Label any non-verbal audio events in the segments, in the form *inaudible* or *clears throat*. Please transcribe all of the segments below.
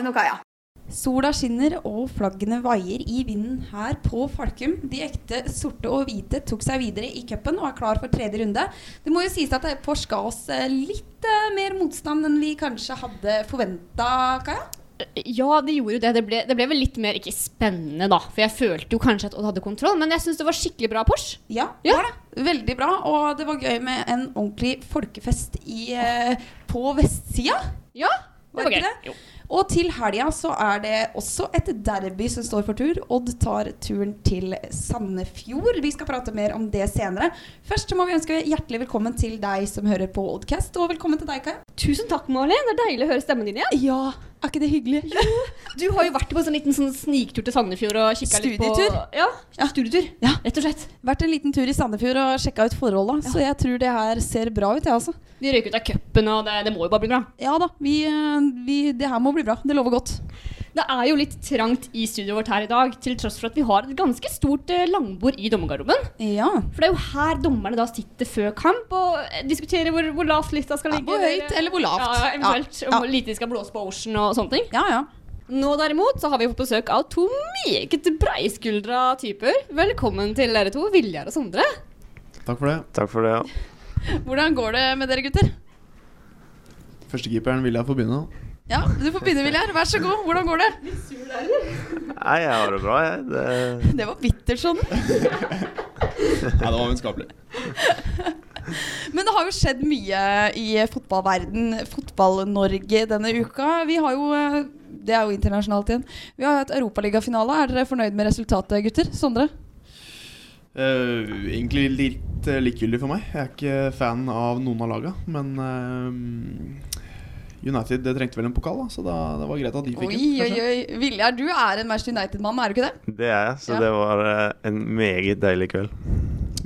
Malin og Kaja. Sola skinner og flaggene vaier i vinden her på Falkum. De ekte sorte og hvite tok seg videre i cupen og er klar for tredje runde. Det må jo sies at Pors ga oss eh, litt eh, mer motstand enn vi kanskje hadde forventa, Kaja? Ja, det gjorde jo det. Det ble, det ble vel litt mer ikke spennende, da. For jeg følte jo kanskje at Odd hadde kontroll, men jeg syns det var skikkelig bra Porsche. Ja, Ja. var det. Veldig bra. Og det var gøy med en ordentlig folkefest i, eh, på vestsida. Ja, Var det var det gøy. Det? Jo. Og til helga så er det også et derby som står for tur. Odd tar turen til Sandefjord. Vi skal prate mer om det senere. Først må vi ønske hjertelig velkommen til deg som hører på Oddcast, og velkommen til deg, Kaja. Tusen takk, Malin. Det er deilig å høre stemmen din igjen. Ja, er ikke det hyggelig? Du har jo vært på en sånn liten sånn sniktur til Sandefjord og kikka litt på Studietur. Ja, studietur. Ja. Rett og slett. Vært en liten tur i Sandefjord og sjekka ut forholda, så jeg tror det her ser bra ut, jeg, altså. Vi røyker ut av cupen, og det, det må jo bare bli bra. Ja da, vi, eh, vi, det her må bli bra. Det lover godt. Det er jo litt trangt i studioet vårt her i dag, til tross for at vi har et ganske stort eh, langbord i dommergarderoben. Ja. For det er jo her dommerne da sitter før kamp og eh, diskuterer hvor, hvor lavt lista skal Ja, ligge. hvor høyt eller hvor lavt. Ja, ja, eventuelt. Ja, Om ja. hvor lite de skal blåse på Ocean og sånne ting. Ja, ja. Nå derimot så har vi fått besøk av to meget breiskuldra typer. Velkommen til dere to, Viljar og Sondre. Takk for det. Takk for det, ja. *laughs* Hvordan går det med dere, gutter? Førstekeeperen Viljar får få begynne. Ja, du får begynne, Viljar. Vær så god. Hvordan går det? Nei, jeg har det bra, jeg. Det, *laughs* Det var bittert sånn. Nei, det var vennskapelig. Men det har jo skjedd mye i fotballverden, Fotball-Norge, denne uka. Vi har jo Det er jo internasjonalt igjen. Vi har hatt europaligafinale. Er dere fornøyd med resultatet, gutter? Sondre? Uh, egentlig litt uh, likegyldig for meg. Jeg er ikke fan av noen av laga. Men eh, United det trengte vel en pokal, da, så da, det var greit at de fikk Oi, en. oi, oi. Viljar, du er en Manchester United-mann, er du ikke det? det er jeg, så Ja. det var eh, en meget deilig kveld.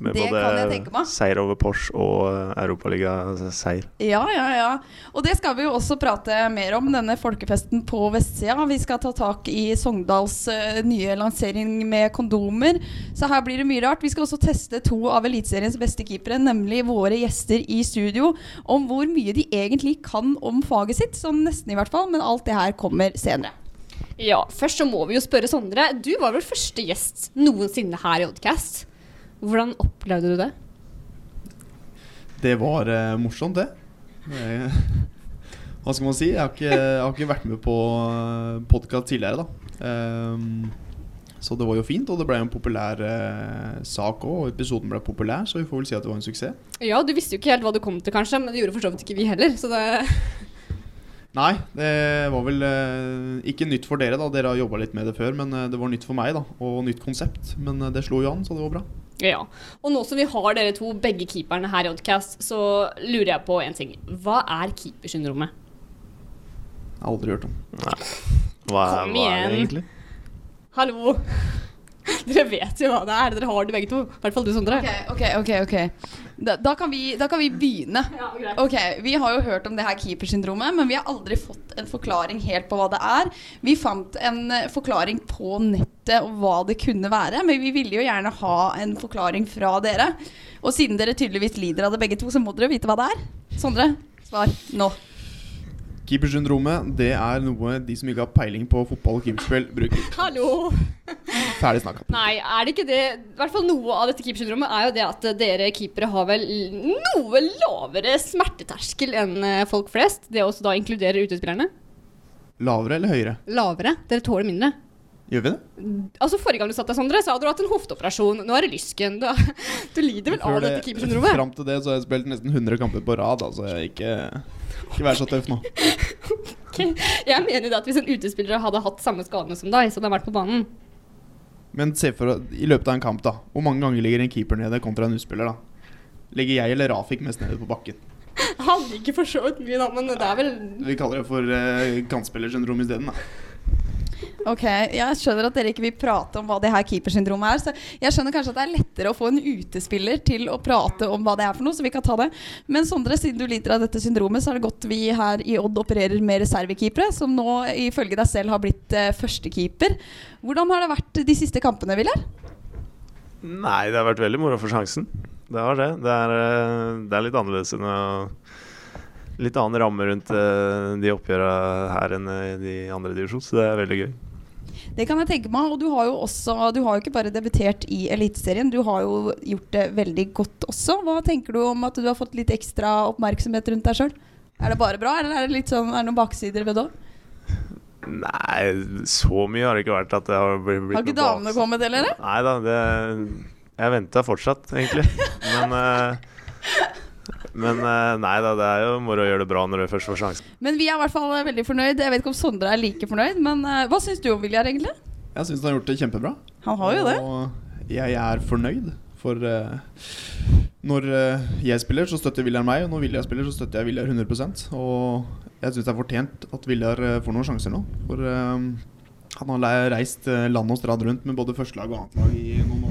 Med Det kan jeg tenke meg. seier over Porsche og europaligaseier. Europaliga-seier. Ja, ja, ja. Og det skal vi jo også prate mer om, denne folkefesten på vestsida. Vi skal ta tak i Sogndals eh, nye lansering med kondomer. Så her blir det mye rart. Vi skal også teste to av Eliteseriens beste keepere, nemlig våre gjester i studio, om hvor mye de egentlig kan om faget sitt. Sånn nesten i hvert fall, men alt det her kommer senere. Ja, Først så må vi jo spørre Sondre. Du var vel første gjest noensinne her i Oddcast. Hvordan opplevde du det? Det var eh, morsomt, det. det. *laughs* Hva skal man si? Jeg har ikke, jeg har ikke vært med på podkast tidligere, da. Um, så det var jo fint, og det ble en populær eh, sak òg. Og episoden ble populær, så vi får vel si at det var en suksess. Ja, Du visste jo ikke helt hva du kom til, kanskje, men det gjorde for så vidt ikke vi heller. Så det Nei, det var vel eh, ikke nytt for dere, da. Dere har jobba litt med det før. Men eh, det var nytt for meg, da. Og nytt konsept. Men eh, det slo jo an, så det var bra. Ja. Og nå som vi har dere to, begge keeperne her i Oddcast, så lurer jeg på en ting. Hva er keepersyndromet? Jeg har aldri hørt om. Nei. Hva, er- Kom hva er det egentlig? Hallo! *laughs* Dere vet jo hva det er. Dere har det begge to. I hvert fall du, Sondre. Ok, ok, ok. Da, da, kan vi, da kan vi begynne. Ja. Ok, Vi har jo hørt om det her keepersyndromet, men vi har aldri fått en forklaring helt på hva det er. Vi fant en eh, forklaring på nettet og hva det kunne være, men vi ville jo gjerne ha en forklaring fra dere. Og siden dere tydeligvis lider av det begge to, så må dere vite hva det er. Sondre, svar nå. Keepersyndromet det er noe de som ikke har peiling på fotball og keeperspill, bruker. *laughs* Hallo! Ferdig snakka. Nei, er det ikke det I hvert fall noe av dette keepersyndromet er jo det at dere keepere har vel noe lavere smerteterskel enn eh, folk flest. Det også da inkluderer utespillerne. Lavere eller høyere? Lavere. Dere tåler mindre. Gjør vi det? Altså Forrige gang du satt der, Sondre, så hadde du hatt en hofteoperasjon. Nå er det lysken. Du, *laughs* du lider vel av dette keepersyndromet? *laughs* Fram til det så har jeg spilt nesten 100 kamper på rad. Altså ikke, ikke vær så tøff nå. *laughs* Ok. Jeg mener det at hvis en utespiller hadde hatt samme skadene som deg, så hadde han vært på banen. Men se for deg, i løpet av en kamp, da. Hvor mange ganger ligger en keeper nede kontra en utspiller, da? Ligger jeg eller Rafik mest nede på bakken? Han liker for så vidt mye, da, men det er vel Vi kaller det for uh, kantspillersyndrom isteden, da. Ok, Jeg skjønner at dere ikke vil prate om hva det her keepersyndromet er. Så jeg skjønner kanskje at det er lettere å få en utespiller til å prate om hva det er for noe, så vi kan ta det. Men Sondre, siden du lider av dette syndromet, så er det godt vi her i Odd opererer med reservekeepere, som nå ifølge deg selv har blitt eh, førstekeeper. Hvordan har det vært de siste kampene, Viljar? Nei, det har vært veldig moro for sjansen. Det har det. Det er, eh, det er litt annerledes enn å litt annen ramme rundt eh, de oppgjørene her enn i de andre divisjon, så det er veldig gøy. Det kan jeg tenke meg. Og du har jo også Du har jo ikke bare debutert i Eliteserien, du har jo gjort det veldig godt også. Hva tenker du om at du har fått litt ekstra oppmerksomhet rundt deg sjøl? Er det bare bra, eller er det sånn, er det noen baksider ved det òg? Nei, så mye har det ikke vært at det har blitt, Har ikke damene bas. kommet, heller? Nei da, det Jeg venta fortsatt, egentlig. *laughs* Men eh, Men eh, nei da, det er jo moro å gjøre det bra når du først får sjansen. Men vi er i hvert fall veldig fornøyd. Jeg vet ikke om Sondre er like fornøyd, men eh, hva syns du om Viljar, egentlig? Jeg syns han har gjort det kjempebra. Han har jo det. Og jeg er fornøyd, for uh, når eh, jeg spiller, så støtter Viljar meg, og når Viljar spiller, så støtter jeg Viljar 100% Og jeg syns det er fortjent at Viljar eh, får noen sjanser nå. For uh, han har reist eh, land og strand rundt med både førstelag og annetlag i noen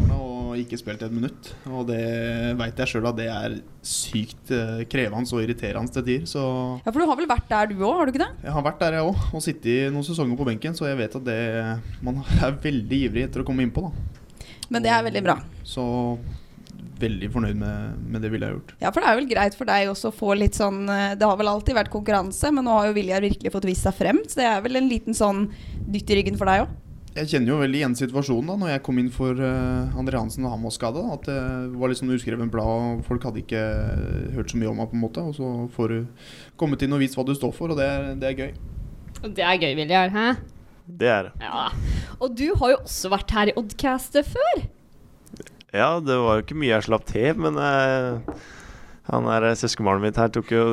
og ikke spilt et minutt. Og det veit jeg sjøl at det er sykt eh, krevende og irriterende til tider. Så Ja, For du har vel vært der du òg, har du ikke det? jeg har vært der, jeg òg, og sittet noen sesonger på benken, så jeg vet at det man *laughs* er veldig ivrig etter å komme innpå. da Men det er veldig bra. Så veldig fornøyd med, med det Vilja har gjort. Ja, for det er vel greit for deg også å få litt sånn eh, Det har vel alltid vært konkurranse, men nå har jo Vilja virkelig fått vist seg frem. Så det er vel en liten sånn dytt i ryggen for deg òg? Jeg kjenner jo veldig igjen situasjonen da Når jeg kom inn for uh, André Hansen og han var skada. At det var litt sånn uskreven blad, og folk hadde ikke hørt så mye om meg, på en måte. Og så får du kommet inn og vist hva du står for, og det, er- det er gøy. Det er gøy, Viljar. Hæ? Det er det. Ja. Og du har jo også vært her i Oddcastet før. Ja, det var jo ikke mye jeg slapp til, men eh, han der eh, søskenbarnet mitt her tok jo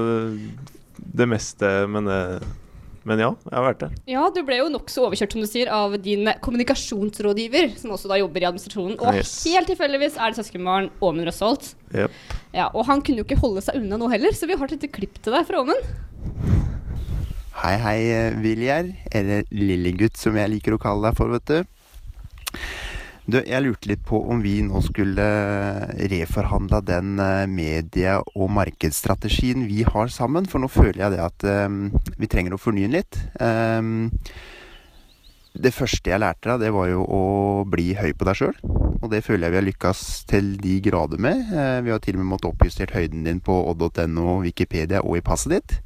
det meste, men eh, Men ja, jeg har vært der. Ja, du ble jo nokså overkjørt, som du sier, av din kommunikasjonsrådgiver, som også da jobber i administrasjonen. Og Yes. helt tilfeldigvis er det søskenbarn Åmund Røsholt. Yep. Ja, og han kunne jo ikke holde seg unna nå heller, så vi har et lite klipp til deg fra Åmund. Hei, hei, eh, Viljar. Eller Lillegutt, som jeg liker å kalle deg for, vet du. Du, jeg lurte litt på om vi nå skulle reforhandla den eh, medie- og markedsstrategien vi har sammen. For nå føler jeg det at um, vi trenger å fornye den litt. Um, det første jeg lærte deg, det var jo å bli høy på deg sjøl. Og det føler jeg vi har lykkes til de grader med. Eh, vi har til og med måttet oppjustert høyden din på odd.no, Wikipedia og i passet ditt.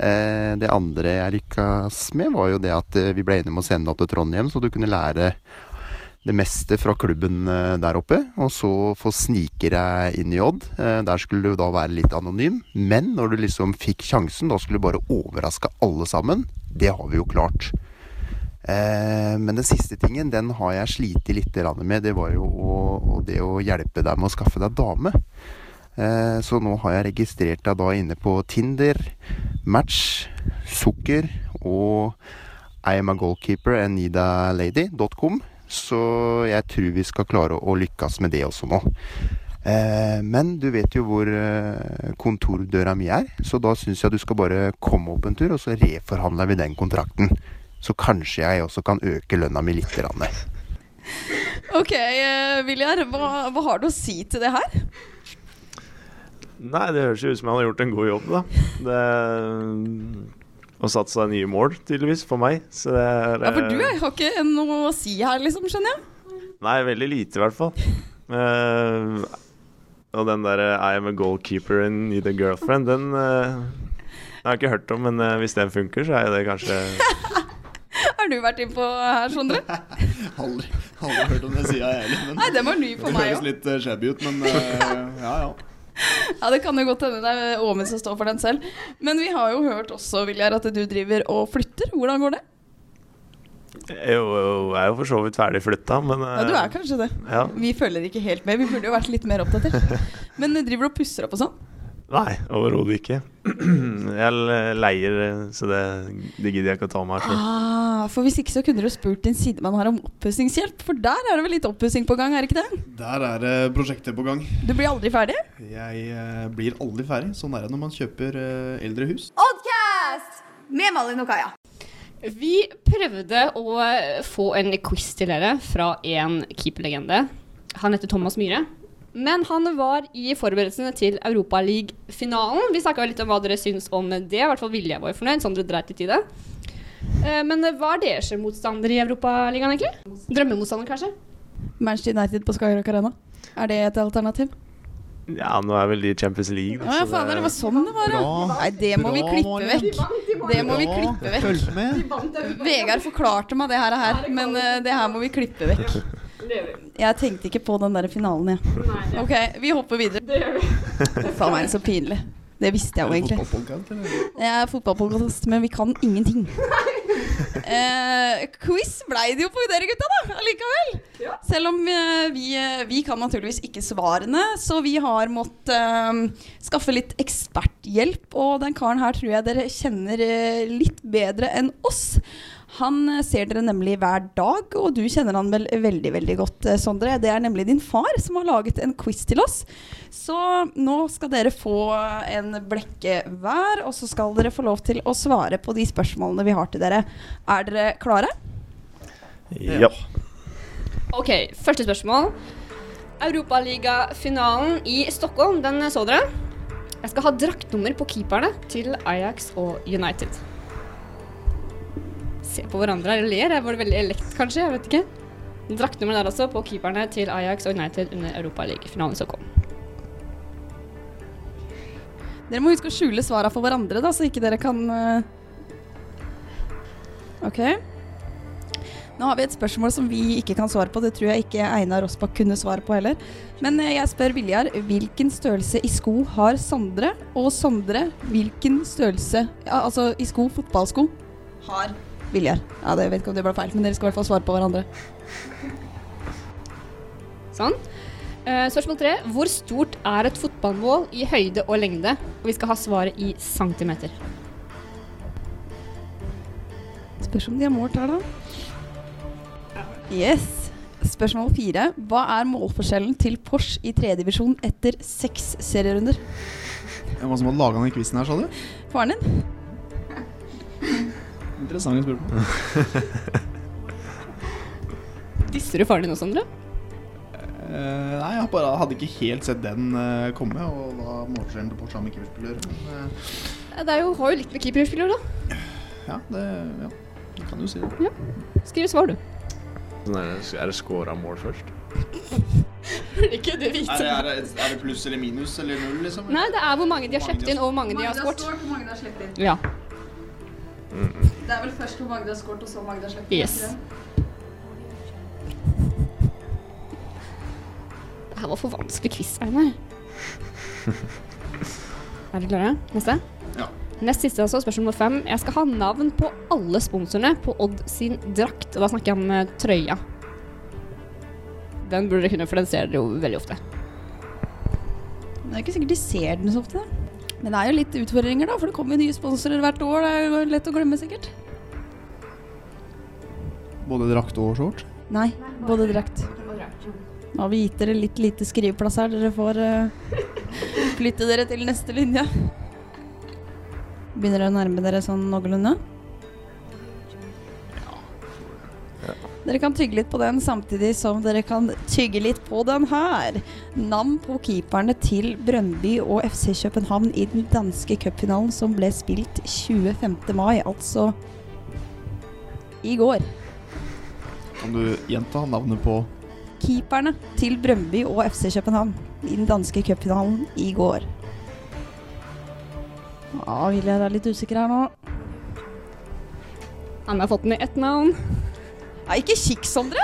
Eh, det andre jeg lykkes med, var jo det at eh, vi ble enige om å sende deg til Trondheim, så du kunne lære det meste fra klubben eh, der oppe. Og så få snike deg inn i Odd. Eh, der skulle du da være litt anonym. Men når du liksom fikk sjansen, da skulle du bare overraske alle sammen. Det har vi jo klart. Eh, men den siste tingen, den har jeg slitt litt med. Det var jo det å hjelpe deg med å skaffe deg dame. Så nå har jeg registrert deg da inne på Tinder, Match, Sukker og I am a goalkeeper and need a lady.com. Så jeg tror vi skal klare å lykkes med det også nå. Eh, men du vet jo hvor eh, kontordøra mi er, så da syns jeg du skal bare komme opp en tur, og så reforhandler vi den kontrakten. Så kanskje jeg også kan øke lønna mi litt. *laughs* Ok, Viljar, hva, hva har du å si til det her? Nei, det høres jo ut som han har gjort en god jobb, da. Det Og satt seg nye mål, tydeligvis, for meg. Så det er Ja, For du eh, har ikke noe å si her, liksom, skjønner jeg. Nei, veldig lite, i hvert fall. Uh, og den derre I am a goalkeeper and need a girlfriend, den uh, jeg har ikke hørt om, men uh, hvis den funker, så er jo det kanskje *laughs* Har du vært innpå her, Sondre? *laughs* Aldri, aldri hørt om den sida, jeg heller. Men Nei, den var ny for det meg høres òg. litt uh, shabby ut, men eh, ja ja. Ja, det kan jo godt hende det er Åmund som står for den selv. Men vi har jo hørt også, Viljar, at du driver og flytter. Hvordan går det? Jeg er jo, jeg er jo for så vidt ferdig flytta, men Ja, du er kanskje det. Ja. Vi følger ikke helt med. Vi burde jo vært litt mer oppdatert. *laughs* Men driver du og pusser opp og sånn? Nei, overhodet ikke. *clears throat* Jeg leier, så det, det gidder jeg ikke å ta meg av. Ah, for hvis ikke så kunne du spurt din sidemann her om oppussingshjelp. For der er det vel litt oppussing på gang, er det ikke det? Der er det prosjektet på gang. Du blir aldri ferdig? Jeg eh, blir aldri ferdig. Sånn er det når man kjøper eh, eldre hus. Oddcast med Malin og Kaja. Vi prøvde å få en quiz til dere fra en keeperlegende. Han heter Thomas Myhre. Men han var i forberedelsene til Europaliga-finalen. Vi snakka litt om hva dere syns om det. I hvert fall Vilja var fornøyd. Sondre dreit litt i det. Eh, Men hva er deres motstander i Europaligaen, egentlig? Drømmemotstander, kanskje? Manchester United på Skagerrak Arena. Er det et alternativ? Ja, nå er vel de i Champions League. Da, ja, faen, det var sånn det var, ja. Nei, det må vi klippe Malin. vekk. Det må vi klippe vekk. Vegard forklarte meg det her, her men eh, det her må vi klippe vekk. *laughs* Jeg tenkte ikke på den der finalen, jeg. Ok, vi hopper videre. *laughs* Faen meg, så pinlig. Det visste jeg jo egentlig. Jeg er fotballpodkast, men vi kan ingenting. Eh, quiz blei det jo på dere gutta, da, allikevel. Selv om eh, vi, eh, vi kan naturligvis ikke svarene, så vi har måttet eh, skaffe litt eksperthjelp. Og den karen her tror jeg dere kjenner eh, litt bedre enn oss. Han eh, ser dere nemlig hver dag, og du kjenner han vel veldig veldig godt, eh, Sondre. Det er nemlig din far som har laget en quiz til oss. Så nå skal dere få en blekke hver, og så skal dere få lov til å svare på de spørsmålene vi har til dere. Er dere klare? Ja. Ok, første spørsmål. Europaligafinalen i Stockholm, den så dere. Jeg skal ha draktnummer på keeperne til Ajax og United. Se på hverandre og ler. Var det veldig elekt, kanskje? Jeg vet ikke. Draktnummer der altså på keeperne til Ajax og United under Europaligafinalen som kom. Dere må huske å skjule svarene for hverandre, da, så ikke dere kan eh, OK. Nå har vi et spørsmål som vi ikke kan svare på. Det tror jeg ikke Einar Rossbakk kunne svare på heller. Men eh, jeg spør Viljar, hvilken størrelse i sko har Sondre? Og Sondre, hvilken størrelse ja, Altså i sko, fotballsko, har Viljar? Ja, det jeg vet ikke om det ble feil, men dere skal i hvert fall svare på hverandre. Sånn. Uh, spørsmål tre. Hvor stort er et fotballmål i høyde og lengde? Og vi skal ha svaret i centimeter. Spørs om de har målt her, da. Yes. Spørsmål fire. Hva er målforskjellen til Porsche i tredjedivisjon etter seks serierunder? Hvem var det som hadde laga denne quizen her, sa du? Faren din? Interessante spørsmål. *laughs* Disser du faren din også, Sondre? Uh, nei, jeg bare hadde ikke helt sett den uh, komme, og da målforskjellen til Porsche med keeperspiller Men eh, Det er jo, har jo litt med keeperspiller, da. ja, det ja, du kan jo si det. Skriv svar, du. Sånn er, det, er det scora mål først? *laughs* Burde ikke du vite Er det, er det pluss eller minus eller null, liksom? Nei, det er hvor mange de har sluppet inn, og hvor mange de har skåret. hvor mange Det er vel først hvor Magda har skåret, og så Magda sluppet Yes. Det her var for vanskelig quiz, Einar. *laughs* Er dere klare? Neste? Ja. Nest siste, altså, spørsmål nummer fem. Jeg skal ha navn på alle sponsorene på Odd sin drakt. Og da snakker jeg om eh, trøya. Den burde dere kunne, for den ser dere jo veldig ofte. Det er ikke sikkert de ser den så ofte. Men det er jo litt utfordringer, da, for det kommer jo nye sponsorer hvert år. Det er jo lett å glemme, sikkert. Både drakt og shorts? Nei, både drakt. Nå har vi gitt dere litt lite skriveplass her. Dere får uh, *laughs* flytte dere til neste linje. Begynner dere å nærme dere sånn noenlunde? Dere kan tygge litt på den samtidig som dere kan tygge litt på den her. Navn på keeperne til Brøndby og FC København i den danske cupfinalen som ble spilt 25. mai, altså i går. Kan du gjenta navnet på Keeperne til Brøndby og FC København i den danske cupfinalen i går. Ja, Viljar er litt usikker her nå. Han har fått med ett navn. Ja, ikke kikk, Sondre!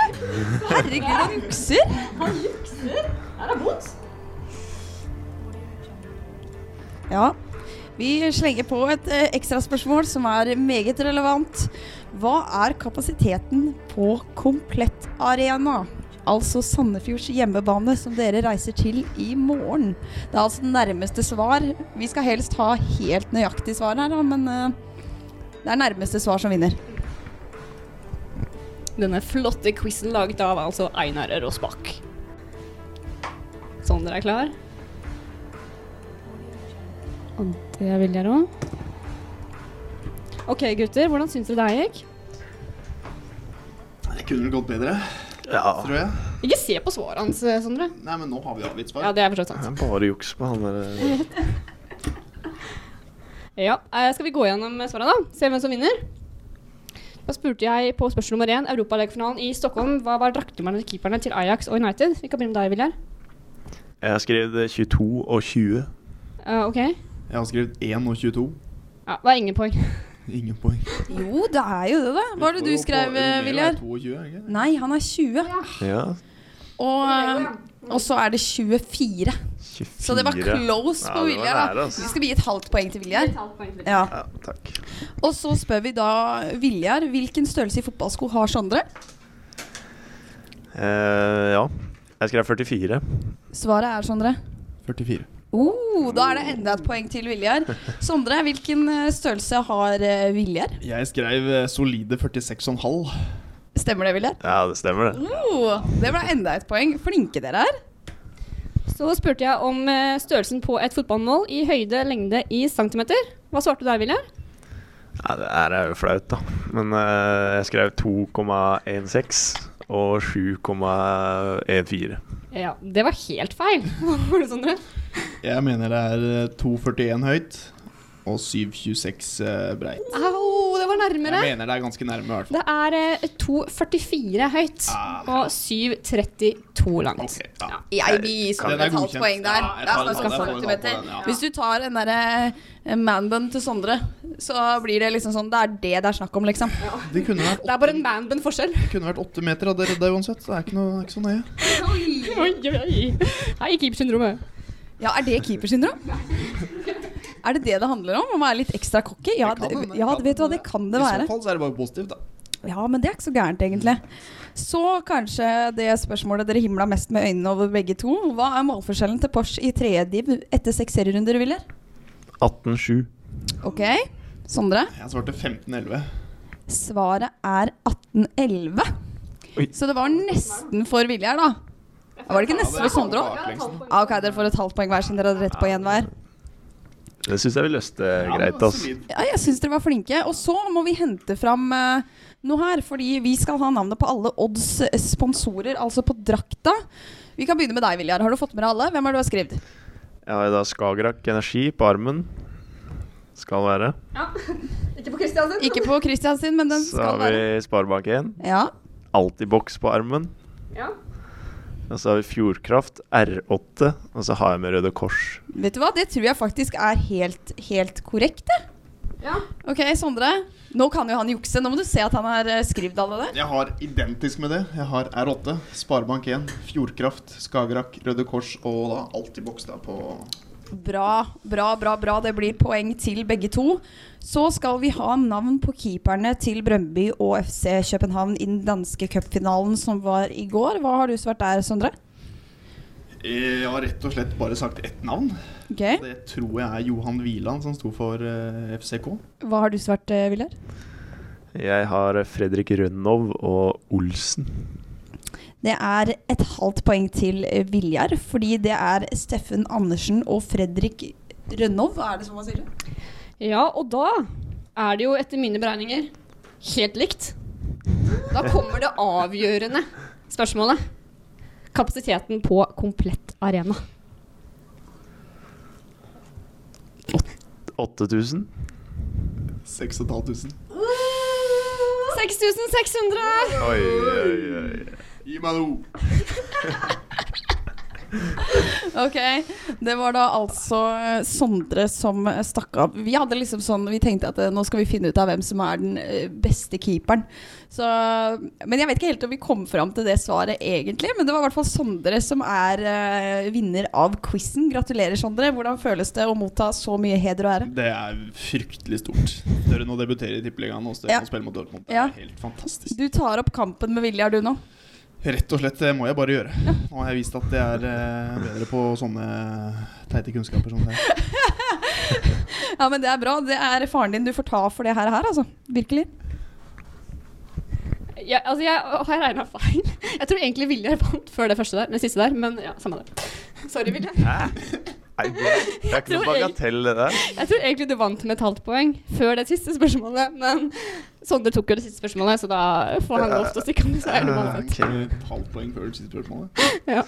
Herregud, han jukser! Ja, vi slenger på et eh, ekstraspørsmål som er meget relevant. Hva er kapasiteten på Komplett Arena? Altså Sandefjords hjemmebane som dere reiser til i morgen. Det er altså nærmeste svar. Vi skal helst ha helt nøyaktig svar her, men eh, det er nærmeste svar som vinner. Denne flotte quizen laget av altså Einar Rosbakk. Sånn, dere er klar? Og det vil jeg òg. OK, gutter. Hvordan syns dere det gikk? Det kunne vel gått bedre, Ja. tror jeg. Ikke se på svaret hans, Sondre. Nei, men nå har vi avgitt svar. Ja, det er forstått Det er bare juks på han der. *laughs* Ja, eh, Skal vi gå gjennom svarene, da? Se hvem som vinner? Da spurte jeg på spørsmål nummer én, Europaligafinalen i Stockholm, hva var draktnummerne til keeperne til Ajax og United? Vi kan begynne med deg, Viljar. Jeg har skrevet 22 og 20. Uh, ok. Jeg har skrevet 1 og 22. Ja, det var ingen poeng. *laughs* Ingen poeng. Jo, det er jo det, da. Hva var det du skrev, Viljar? 22, er det ikke? Nei, han er 20. Ja. Og, eh, og så er det 24. 24. Så det var close Ja, på Viljar. nære, altså. Vi skal gi et halvt poeng til Viljar. Ja. Ja. Og så spør vi da Viljar hvilken størrelse i fotballsko har Sondre? Eh, ja. Jeg skrev 44. Svaret er Sondre. 44. Oh, da er det enda et poeng til Viljar. *laughs* Sondre, hvilken eh, størrelse har eh, Viljar? Jeg skrev eh, solide 46,5. Stemmer det, Viljar? Ja, det stemmer, det. Oh, det ble enda et poeng. Flinke dere er. Så spurte jeg om eh, størrelsen på et fotballmål i høyde, lengde i centimeter. Hva svarte du der, Viljar? Ja, det her er jo flaut, da. Men uh, jeg skrev 2,16 og 7,14. Ja, det var helt feil. Hva *laughs* var det, Sondre? Jeg mener det er eh, 2,41 høyt og 7,26 eh, breit. Au, det var nærmere. Jeg mener det er ganske nærme, i hvert fall. Det er eh, 2,44 høyt Ah. og 7,32 langt. Okay, ja. Jeg vil gi Sondre er et halvt poeng der. Ja, jeg Det jeg jeg den, ja. Hvis du tar den derre eh, manbun til Sondre, så blir det liksom sånn Det er det det er snakk om, liksom. Det kunne vært, Det er bare en manbun-forskjell. det kunne vært åtte meter, hadde redda uansett. Det er ikke, noe, det er ikke så nøye. Oi, oi, oi. Hei, keepersyndromet. Ja, er det keepersyndrom? *laughs* Er det det det handler om? Om å være litt ekstra cocky? Ja, Det det, ja, vet du hva, det kan det være. I så fall så er det bare positivt, da. Ja, men det er ikke så gærent, egentlig. Så kanskje det spørsmålet dere himla mest med øynene over begge to. Hva er målforskjellen til Porsche i tredje div etter seks serierunder, Willer? 18,7. Ok. Sondre? Jeg svarte 15-11. Svaret er 18-11. Så det var nesten for Viljar, da. Var det ikke nesten for Sondre òg? Ah, ok, dere får et halvt poeng hver siden dere hadde rett på én hver. Det syns jeg vi løste greit, altså. Ja, jeg syns dere var flinke. Og så må vi hente fram uh, noe her, fordi vi skal ha navnet på alle Odds eh, sponsorer, altså på drakta. Vi kan begynne med deg, Viljar. Har du fått med deg alle? Hvem har du har skrevet? Ja, da Skagerrak Energi på armen. Skal være. Ja. *laughs* Ikke på Kristiansen. Ikke på Kristiansund, men den Så skal har vi være. Sparebank1. Ja. boks på armen. Ja. Og så har vi Fjordkraft R8. Og så har jeg med Røde Kors. Vet du hva, det tror jeg faktisk er helt, helt korrekt, det. Ja. Ok, Sondre. Nå kan jo han jukse. Nå må du se at han har eh, skrevet alle det. Jeg har identisk med det. Jeg har R8, Sparebank1, Fjordkraft, Skagerrak, Røde Kors og da Altibox da på Bra, bra, bra, bra. Det blir poeng til begge to. Så skal vi ha navn på keeperne til Brøndby og FC København i den danske cupfinalen som var i går. Hva har du svart der, Sondre? Jeg har rett og slett bare sagt ett navn. Okay. Det tror jeg er Johan Wieland som sto for eh, FCK. Hva har du svart, Viljar? Jeg har Fredrik Rønnov og Olsen. Det er et halvt poeng til eh, Viljar, fordi det er Steffen Andersen og Fredrik Rønnov. Er det som man sier det? ja, og da er det jo etter mine beregninger helt likt. Da kommer det avgjørende spørsmålet. Kapasiteten på komplett arena. 8000. 6500. 6600! Oi, oi, oi. Gi meg noe! *laughs* Ok, det var da altså eh, Sondre som eh, stakk av. Vi hadde liksom sånn, vi tenkte at eh, nå skal vi finne ut av hvem som er den beste keeperen. Så, men jeg vet ikke helt om vi kom fram til det svaret egentlig. Men det var i hvert fall Sondre som er uh, vinner av quizen. Gratulerer, Sondre. Hvordan føles det å motta så mye heder og ære? Det er fryktelig stort. Større enn å debutere i Tippeligaen og større Ja. å spille mot Dortmund. Det Ja. er helt fantastisk. Du tar opp kampen med Viljar, du nå. Rett og slett det må jeg bare gjøre. Nå har jeg vist at jeg er eh, bedre på sånne teite kunnskaper som det. *laughs* Ja, men det er bra. Det er faren din du får ta for det her, her altså. Virkelig. Ja, altså jeg har regna feil. Jeg tror egentlig Vilje vant før det første der, det siste der, men ja, samme det. Sorry, Viljar. Nei, det, det er ikke noe bagatell, det der. Jeg tror egentlig du vant med et halvt poeng før det siste spørsmålet, men Sondre tok jo det siste spørsmålet, så da får han lov til å stikke av med seieren uansett. Et halvt poeng før det siste spørsmålet. Ja.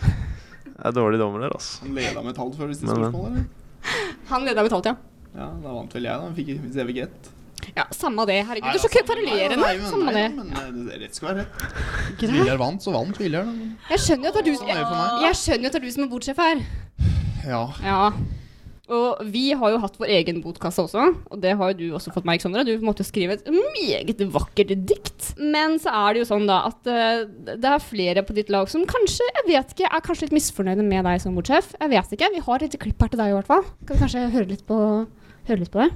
Jeg er dårlig dommer der, altså. Han leda med et halvt før det siste spørsmålet, eller? Han leda med et halvt, ja. Ja, da vant vel jeg, da. Fikk, hvis jeg fikk ett. Ja, samme det. Herregud, Nei, du er så altså, kverulerende. nei, Samme det. Men eh, rett skal være rett. Hvis Viljar vant, så vant Viljar. Jeg skjønner jo at det er du, det jeg, jeg skjønner at det er du som er botsjef her. Ja. Ja. Og vi har jo hatt vår egen botkasse også, og det har jo du også fått meg, Sondre. Du måtte jo skrive et meget vakkert dikt. Men så er det jo sånn da at uh, det er flere på ditt lag som kanskje, jeg vet ikke, er kanskje litt misfornøyde med deg som bordsjef. Jeg vet ikke. Vi har et lite klipp her til deg i hvert fall. Kan vi kanskje høre litt på, høre litt på det?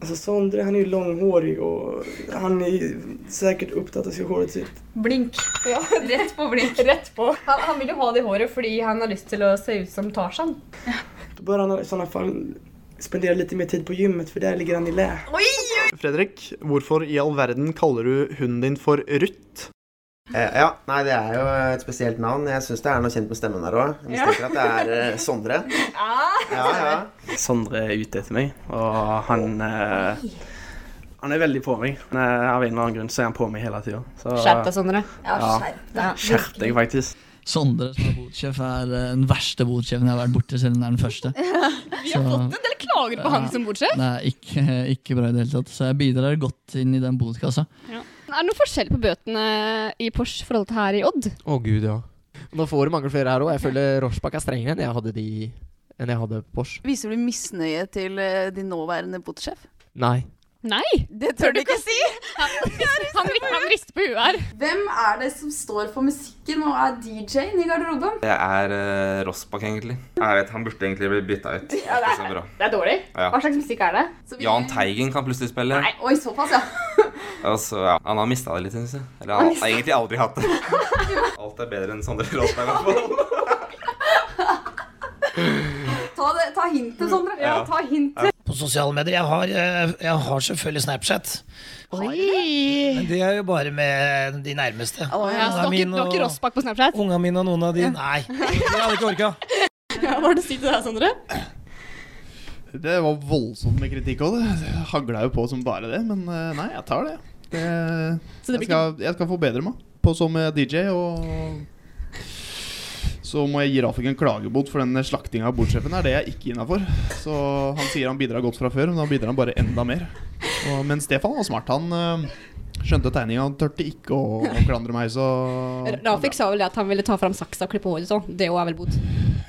Alltså Sondre han är ju långhårig och han är säkert upptatt av håret sitt. Blink. *laughs* Rett på blink. *laughs* Rett på. Han, han vil jo ha det håret fordi han har lyst til å se ut som Tarzan. Då bör han i sådana fall spendera lite mer tid på gymmet för där ligger han i lä. Fredrik, hvorfor i all verden kaller du hunden din for Ruth? Eh, ja, nei, det er jo et spesielt navn. Jeg syns det er noe kjent med stemmen der òg. Jeg mistenker at det er eh, Sondre. Ja, ja. Sondre er ute etter meg, og han eh, Han er veldig på meg. Men, eh, av en eller annen grunn så er han på meg hele tida. Skjerp deg, Sondre. Ja, skjerp deg, faktisk. Sondre som er botsjef, er den verste botsjefen jeg har vært borti, selv om det er den første. *laughs* Vi har Så- fått en del klager på han som botsjef. Det er ikke, ikke bra i det hele tatt. Så jeg bidrar godt inn i den botkassa. Er det noe forskjell på bøtene i Porsche forhold til her i Odd? Å gud, ja. Nå får du mange flere her òg. Jeg føler Rochbach er strengere enn jeg hadde de enn jeg hadde Porsche. Viser du misnøye til eh, din nåværende botsjef? Nei. Nei, Det tør du ikke si! *laughs* han, han, han rister på huet her. Hvem er det som står for musikken og er DJ-en i garderoben? Det er uh, Rossbakk, egentlig. Jeg vet, Han burde egentlig bli bytta ut. Ja, det, Ikke så bra. er, det er dårlig. Ja. Hva slags musikk er det? Så vi- Jahn Teigen kan plutselig spille. Nei, oi, såpass, ja. *laughs* Altså, ja, Han har mista det litt, syns jeg. Eller han har egentlig aldri hatt det. *laughs* Alt er bedre enn Sondre Rossbakk, i hvert fall. Ta, det, ta hintet, Sondre. Ja, ta hintet. På sosiale medier. Jeg har, eh, jeg har selvfølgelig Snapchat. Oi. Men det er jo bare med de nærmeste. Oh, ja, du har ikke- Rossbakk på Snapchat? Ungene mine og noen av de Nei, det hadde ikke orka. *laughs* Ja, hva har du å si til deg, Sondre? Det var voldsomt med kritikk òg. Det Det hagla jo på som bare det. Men eh, nei, jeg tar det. det, Så det jeg, skal, jeg skal forbedre meg på som DJ. Og så må jeg gi Rafik en klagebot for den slaktinga av bordsjefen. er det jeg ikke innafor. Så han sier han bidrar godt fra før, men da bidrar han bare enda mer. Og, men Stefan var smart. Han eh, skjønte tegninga. Han turte ikke å, å klandre meg, så Rafik sa vel det at han ville ta fram saksa og klippe håret sånn. Det òg er vel bot.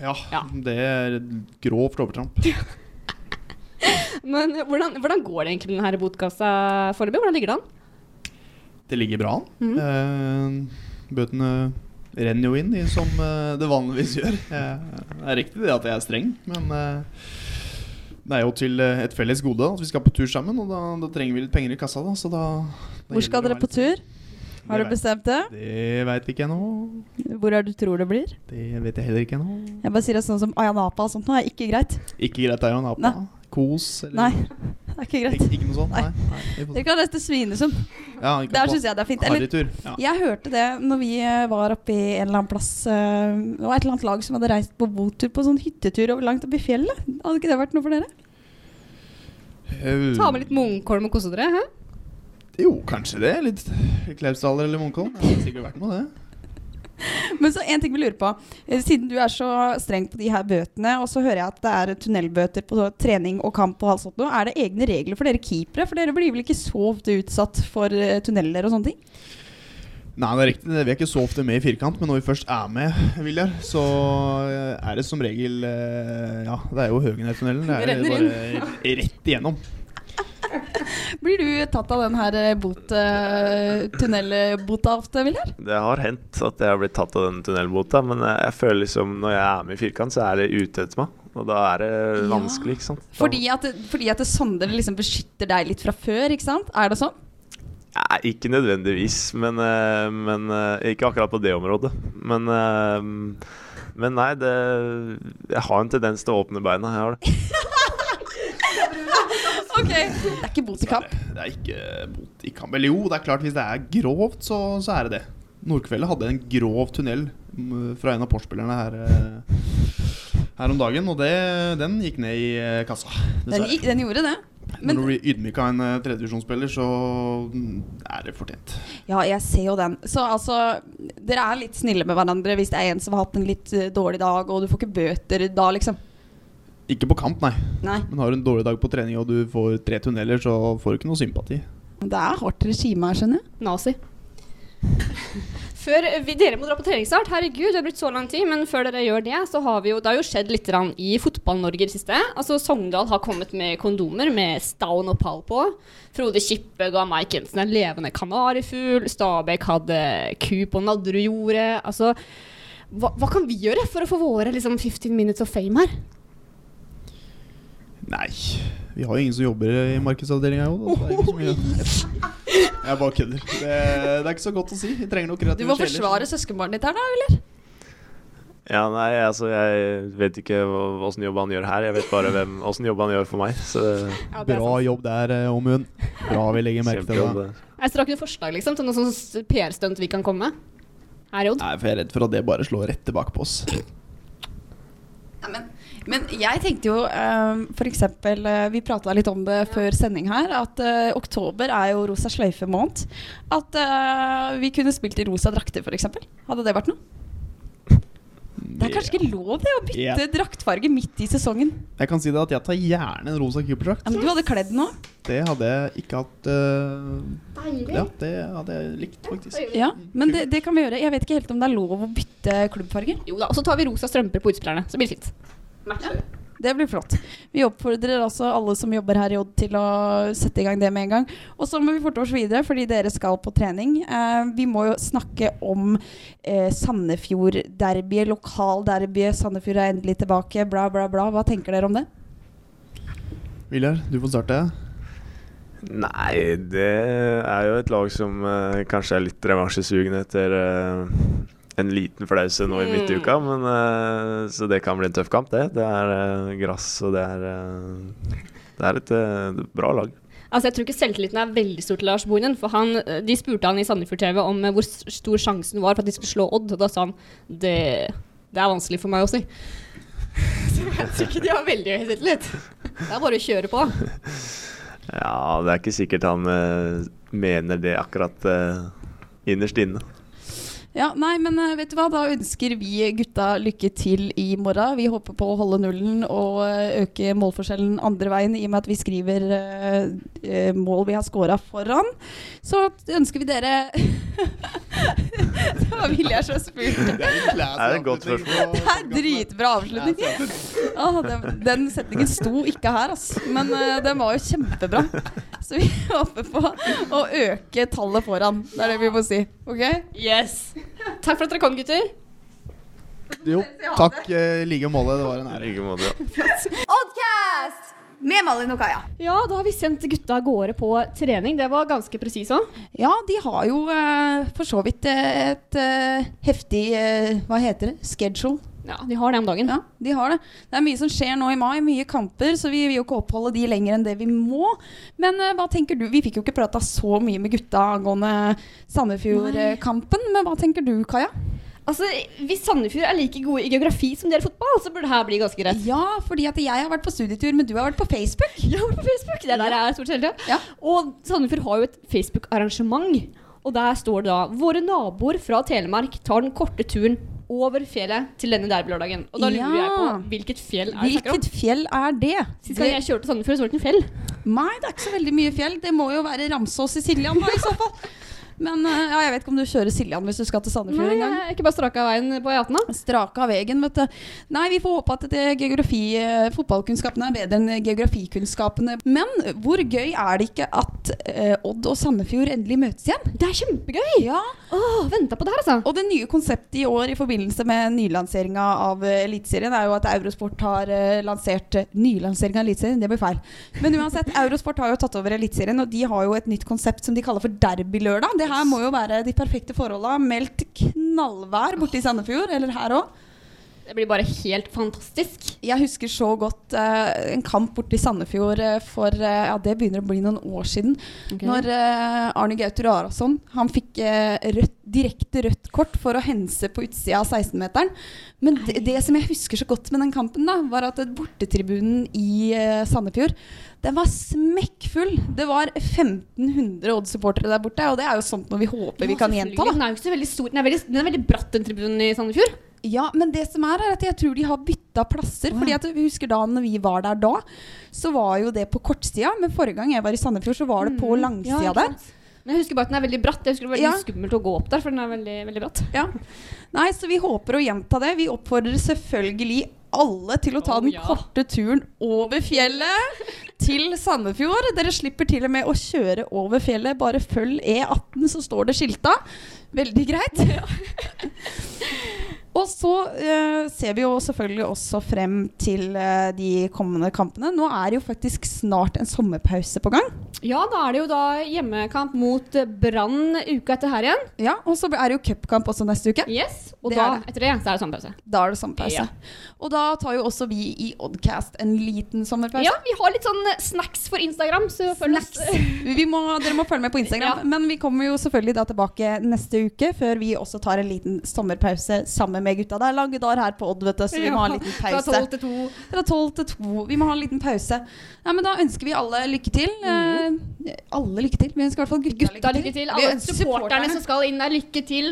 Ja, det er grovt overtramp. *laughs* Men hvordan, hvordan går det egentlig med denne botkassa foreløpig? Hvordan ligger det an? Det ligger bra an. Eh, bøtene renner jo inn, i, som eh, det vanligvis gjør. Det er riktig det at jeg er streng, men eh, det er jo til eh, et felles gode at vi skal på tur sammen, og da, da trenger vi litt penger i kassa. Da, så da, da Hvor skal dere på tur? Har Det du bestemt det? Det veit vi ikke ennå. Hvor er du tror det blir? Det vet jeg heller ikke ennå. Jeg bare sier det sånn som Ayanapa og sånt nå er ikke greit. Ikke greit, Ayanapa. Nei. Kos eller Nei, det er ikke greit. Ik ikke noe sånt? Nei. nei Dere kan reise til Svinesund. Ja, Der syns jeg det er fint. Eller, ja. Jeg hørte det når vi eh, var oppe i en eller annen plass eh, Det var et eller annet lag som hadde reist på botur på sånn hyttetur over langt oppe i fjellet. Hadde ikke det vært noe for dere? Uh, Ta med litt Munkholm og kose dere? Hæ? Jo, kanskje det. Litt Klausdaler eller Munkholm. Det hadde sikkert vært noe, det. *laughs* Men så en ting vi lurer på. Eh, Siden du er så streng på de her bøtene, og så hører jeg at det er tunnelbøter på trening og kamp og alt sånt noe, er det egne regler for dere keepere? For dere blir vel ikke så ofte utsatt for eh, tunneler og sånne ting? Nei, det er riktig. Vi er ikke så ofte med i firkant, men når vi først er med, Viljar, så eh, er det som regel Ja, det er jo Høgenheitunnelen. Det er bare rett igjennom. Blir du tatt av den her eh, bot, eh, tunnelbota ofte, Viljar? Det har hendt at jeg har blitt tatt av den tunnelbota, men jeg, jeg føler liksom når jeg er med i firkant, så er det ute etter meg. Og da er det vanskelig, ikke sant. Fordi at, fordi at Sondre liksom beskytter deg litt fra før, ikke sant? Er det sånn? Nei, ikke nødvendigvis, men, eh, men eh, Ikke akkurat på det området. Men, eh, men nei, det Jeg har en tendens til å åpne beina. Jeg har det. *laughs* Ok, Det er ikke bot i kamp. Det er ikke bot i kamp. Eller jo, det er klart, hvis det er grovt, så, så er det det. Nordkveldet hadde en grov tunnel mm, fra en av Porsch-spillerne her, eh, her om dagen, og det, den gikk ned i eh, kassa. Den, gikk- den gjorde det. Når du blir ydmyka av en tredjevisjonsspiller, så mm, er det fortjent. Ja, jeg ser jo den. Så altså, dere er litt snille med hverandre hvis det er en som har hatt en litt eh, dårlig dag, og du får ikke bøter da, liksom. Ikke på kamp, nei. Nei. Men har du en dårlig dag på trening og du får tre tunneler, så får du ikke noe sympati. Det er hardt regime her, skjønner jeg. Nazi. Før vi, dere må dra på treningsstart, herregud, det har blitt så lang tid. Men før dere gjør det, så har vi jo, det har jo skjedd litt i Fotball-Norge i det siste. Altså Sogndal har kommet med kondomer med Staun og Pall på. Frode Kippe ga Mike Jensen en levende kanarifugl. Stabæk hadde ku på Nadderudjordet. Altså, hva, hva kan vi gjøre for å få våre liksom, 15 minutes of fame her? Nei, vi har jo ingen som jobber i markedsavdelinga jo. *laughs* Jeg bare kødder. Det, det er ikke så godt å si. Vi trenger noe Du må forsvare søskenbarnet ditt her, da, eller? Ja, nei, altså jeg vet ikke åssen jobb han gjør her. Jeg vet bare hvem, åssen jobb han gjør for meg. Så Bra jobb der, Omund. Åmund. Bra vi legger merke til det. Jeg strakk noe forslag liksom, til noe sånn PR-stunt vi kan komme med. Her i Odd. Nei, for jeg er redd for at det bare slår rett tilbake på oss. Men jeg tenkte jo um, f.eks. Uh, vi prata litt om det før sending her, at eh, oktober er jo rosa sløyfe-måned. At eh, vi kunne spilt i rosa drakter, f.eks. Hadde det vært noe? Det er kanskje ikke lov det å bytte yeah. draktfarge midt i sesongen. Jeg kan si det at jeg tar gjerne en rosa Cooper-drakt. Ja, men du hadde kledd den òg. Det hadde jeg ikke hatt uh, Deilig. Ja, det hadde jeg likt, faktisk. Ja, men det, det kan vi gjøre. Jeg vet ikke helt om det er lov å bytte klubbfarge. Jo da, Og så tar vi rosa strømper på utspillerne. Så blir det fint. Det blir flott. Vi oppfordrer altså alle som jobber her i Odd til å sette i gang det med en gang. Og så må vi forte oss videre, fordi dere skal på trening. Eh, vi må jo snakke om eh, Sandefjord-derbyet, lokalderbyet. Sandefjord er endelig tilbake, bla, bla, bla. Hva tenker dere om det? Viljar, du får starte. Nei, det er jo et lag som eh, kanskje er litt revansjesugne etter eh, en liten flause nå i midtuka. Men, eh, så det kan bli en tøff kamp, det. Det er eh, gress, og det er eh, Det er et bra lag. Altså, Jeg tror ikke selvtilliten er veldig stor til Lars Bohinen. For han, de spurte han i Sandefjord TV om hvor stor sjansen var for at de skulle slå Odd. Og da sa han det, det er vanskelig for meg å si. *laughs* Så jeg tror ikke de har veldig høy selvtillit. Det er bare å kjøre på. Ja, det er ikke sikkert han mener det akkurat innerst inne. Ja, nei, men eh, vet du hva? Da ønsker vi gutta lykke til i morgen. Vi håper på å holde nullen og eh, øke målforskjellen andre veien, i og med at vi skriver eh, mål vi har scora foran. Så ønsker vi dere *laughs* Det var Viljar som spurte. Det er et godt spørsmål. Det er dritbra avslutning. Ah, den, den setningen sto ikke her, altså. Men uh, den var jo kjempebra. Så vi *laughs* håper på å øke tallet foran. Det er det vi må si. OK? Yes. Takk for at dere kom, gutter. Jo, takk eh, i like måte. Det var en ære. like måte, ja. *laughs* Oddcast med Malin og Kaja. Ja, da har vi sendt gutta av gårde på trening. Det var ganske presis òg. Ja, de har jo eh, for så vidt eh, et eh, heftig eh, Hva heter det? Schedule. Ja, de har det om dagen. Ja, de har det. Det er mye som skjer nå i mai, mye kamper, så vi vil jo ikke oppholde de lenger enn det vi må. Men uh, hva tenker du? Vi fikk jo ikke prata så mye med gutta angående Sandefjord-kampen, men hva tenker du, Kaja? Altså, Hvis Sandefjord er like gode i geografi som dere i fotball, så burde det her bli ganske greit. Ja, fordi at jeg har vært på studietur, men du har vært på Facebook. Jeg har vært på Facebook, Det er der jeg er stort sett. Ja. Og Sandefjord har jo et Facebook-arrangement. Og der står det da Våre naboer fra Telemark tar den korte turen over fjellet til denne derbylørdagen. Og da lurer jeg på hvilket fjell er det? Hvilket fjell er det? Sist gang jeg kjørte Sandefjord, så var det ikke fjell. Nei, det er ikke så veldig mye fjell. Det må jo være Ramsås i Siljan, da, i så fall. *laughs* Men eh, ja, jeg vet ikke om du kjører Siljan hvis du skal til Sandefjord Nei, en gang. er ikke bare straka veien på E18, da. Straka veien, vet du. Nei, vi får håpe at det geografi, eh, fotballkunnskapene er bedre enn geografikunnskapene. Men hvor gøy er det ikke at eh, Odd og Sandefjord endelig møtes igjen? Det er kjempegøy! Ja. Åh, venta på det her, altså. Og det nye konseptet i år i forbindelse med nylanseringa av eh, Eliteserien er jo at Eurosport har eh, lansert Nylansering av Eliteserien, det blir feil. Men uansett, Eurosport har jo tatt over Eliteserien, og de har jo et nytt konsept som de kaller for Derbylørdag. Det her må jo være de perfekte forholda. Meldt knallvær borte i Sandefjord, eller her òg. Det blir bare helt fantastisk. Jeg husker så godt uh, en kamp borte i Sandefjord uh, for uh, ja, det begynner å bli noen år siden. Okay. Når Arne Gauter Arason han fikk rødt, direkte rødt kort for å hense på utsida av 16-meteren. Men det, det som jeg husker så godt med den kampen, da, var at bortetribunen i Sandefjord den var smekkfull. Det var 1500 Odd-supportere der borte. Og det er jo sånt noe vi håper vi kan gjenta. Den er jo ikke så veldig stor. Den er veldig, den er veldig bratt, den tribunen i Sandefjord. Ja, men det som er, er at jeg tror de har bytta plasser. Fordi at vi husker da når vi var der da, så var jo det på kortsida. Men forrige gang jeg var i Sandefjord, så var det på Mm. langsida Ja, der. Men jeg husker bare at den er veldig bratt. Jeg husker det var veldig Ja. skummelt å gå opp der, for den er veldig, veldig bratt. Ja. Nei, så vi håper å gjenta det. Vi oppfordrer selvfølgelig alle til å ta den korte turen over fjellet til Sandefjord. Dere slipper til og med å kjøre over fjellet. Bare følg E18, så står det skilta. Veldig greit. *laughs* Og så eh, ser vi jo selvfølgelig også frem til eh, de kommende kampene. Nå er det jo faktisk snart en sommerpause på gang. Ja, da er det jo da hjemmekamp mot eh, Brann uka etter her igjen. Ja, Og så er det jo cupkamp også neste uke. Yes, Og Det da, er det. etter det, så er det sommerpause. Da er det sommerpause. Ja. Og da tar jo også vi i Oddcast en liten sommerpause. Ja, vi har litt sånn snacks for Instagram, så følg oss. Vi må, dere må følge med på Instagram. Men vi kommer jo selvfølgelig da tilbake neste uke, før vi også tar en liten sommerpause sammen med gutta. Det er lange dager her på Odd, vet du, så vi må ha en liten Fra pause. 12 til 2. Fra 12 til 2. Vi må ha en liten pause. Ja, men da ønsker vi alle lykke til. Eh, alle lykke til. Vi ønsker i hvert fall gutta, Gutta, lykke til. Alle supporterne som skal inn der, lykke til.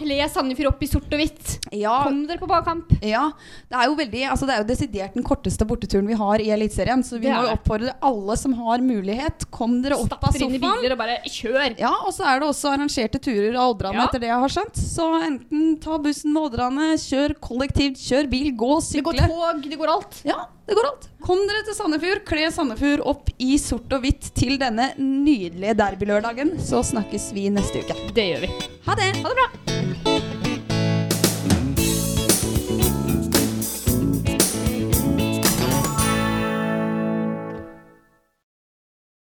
Kle Sandefjord opp i sort og hvitt. Kom dere på bakkamp. Ja. Det er jo veldig Altså det er jo desidert den korteste borteturen vi har i Eliteserien. Så vi må jo oppfordre alle som har mulighet. Kom dere opp av Stapp dere inn i biler og bare kjør. Ja, og så er det også arrangerte turer av Oddrane, Ja. etter det jeg har skjønt. Så enten ta bussen med Oddrane, kjør kollektivt, kjør bil, gå, sykle. Det går tog, det går alt. Ja, det går alt. Kom dere til Sandefjord, kle Sandefjord opp i sort og hvitt til denne nydelige derbylørdagen. Så snakkes vi neste uke. Det gjør vi. Ha det. Ha det bra.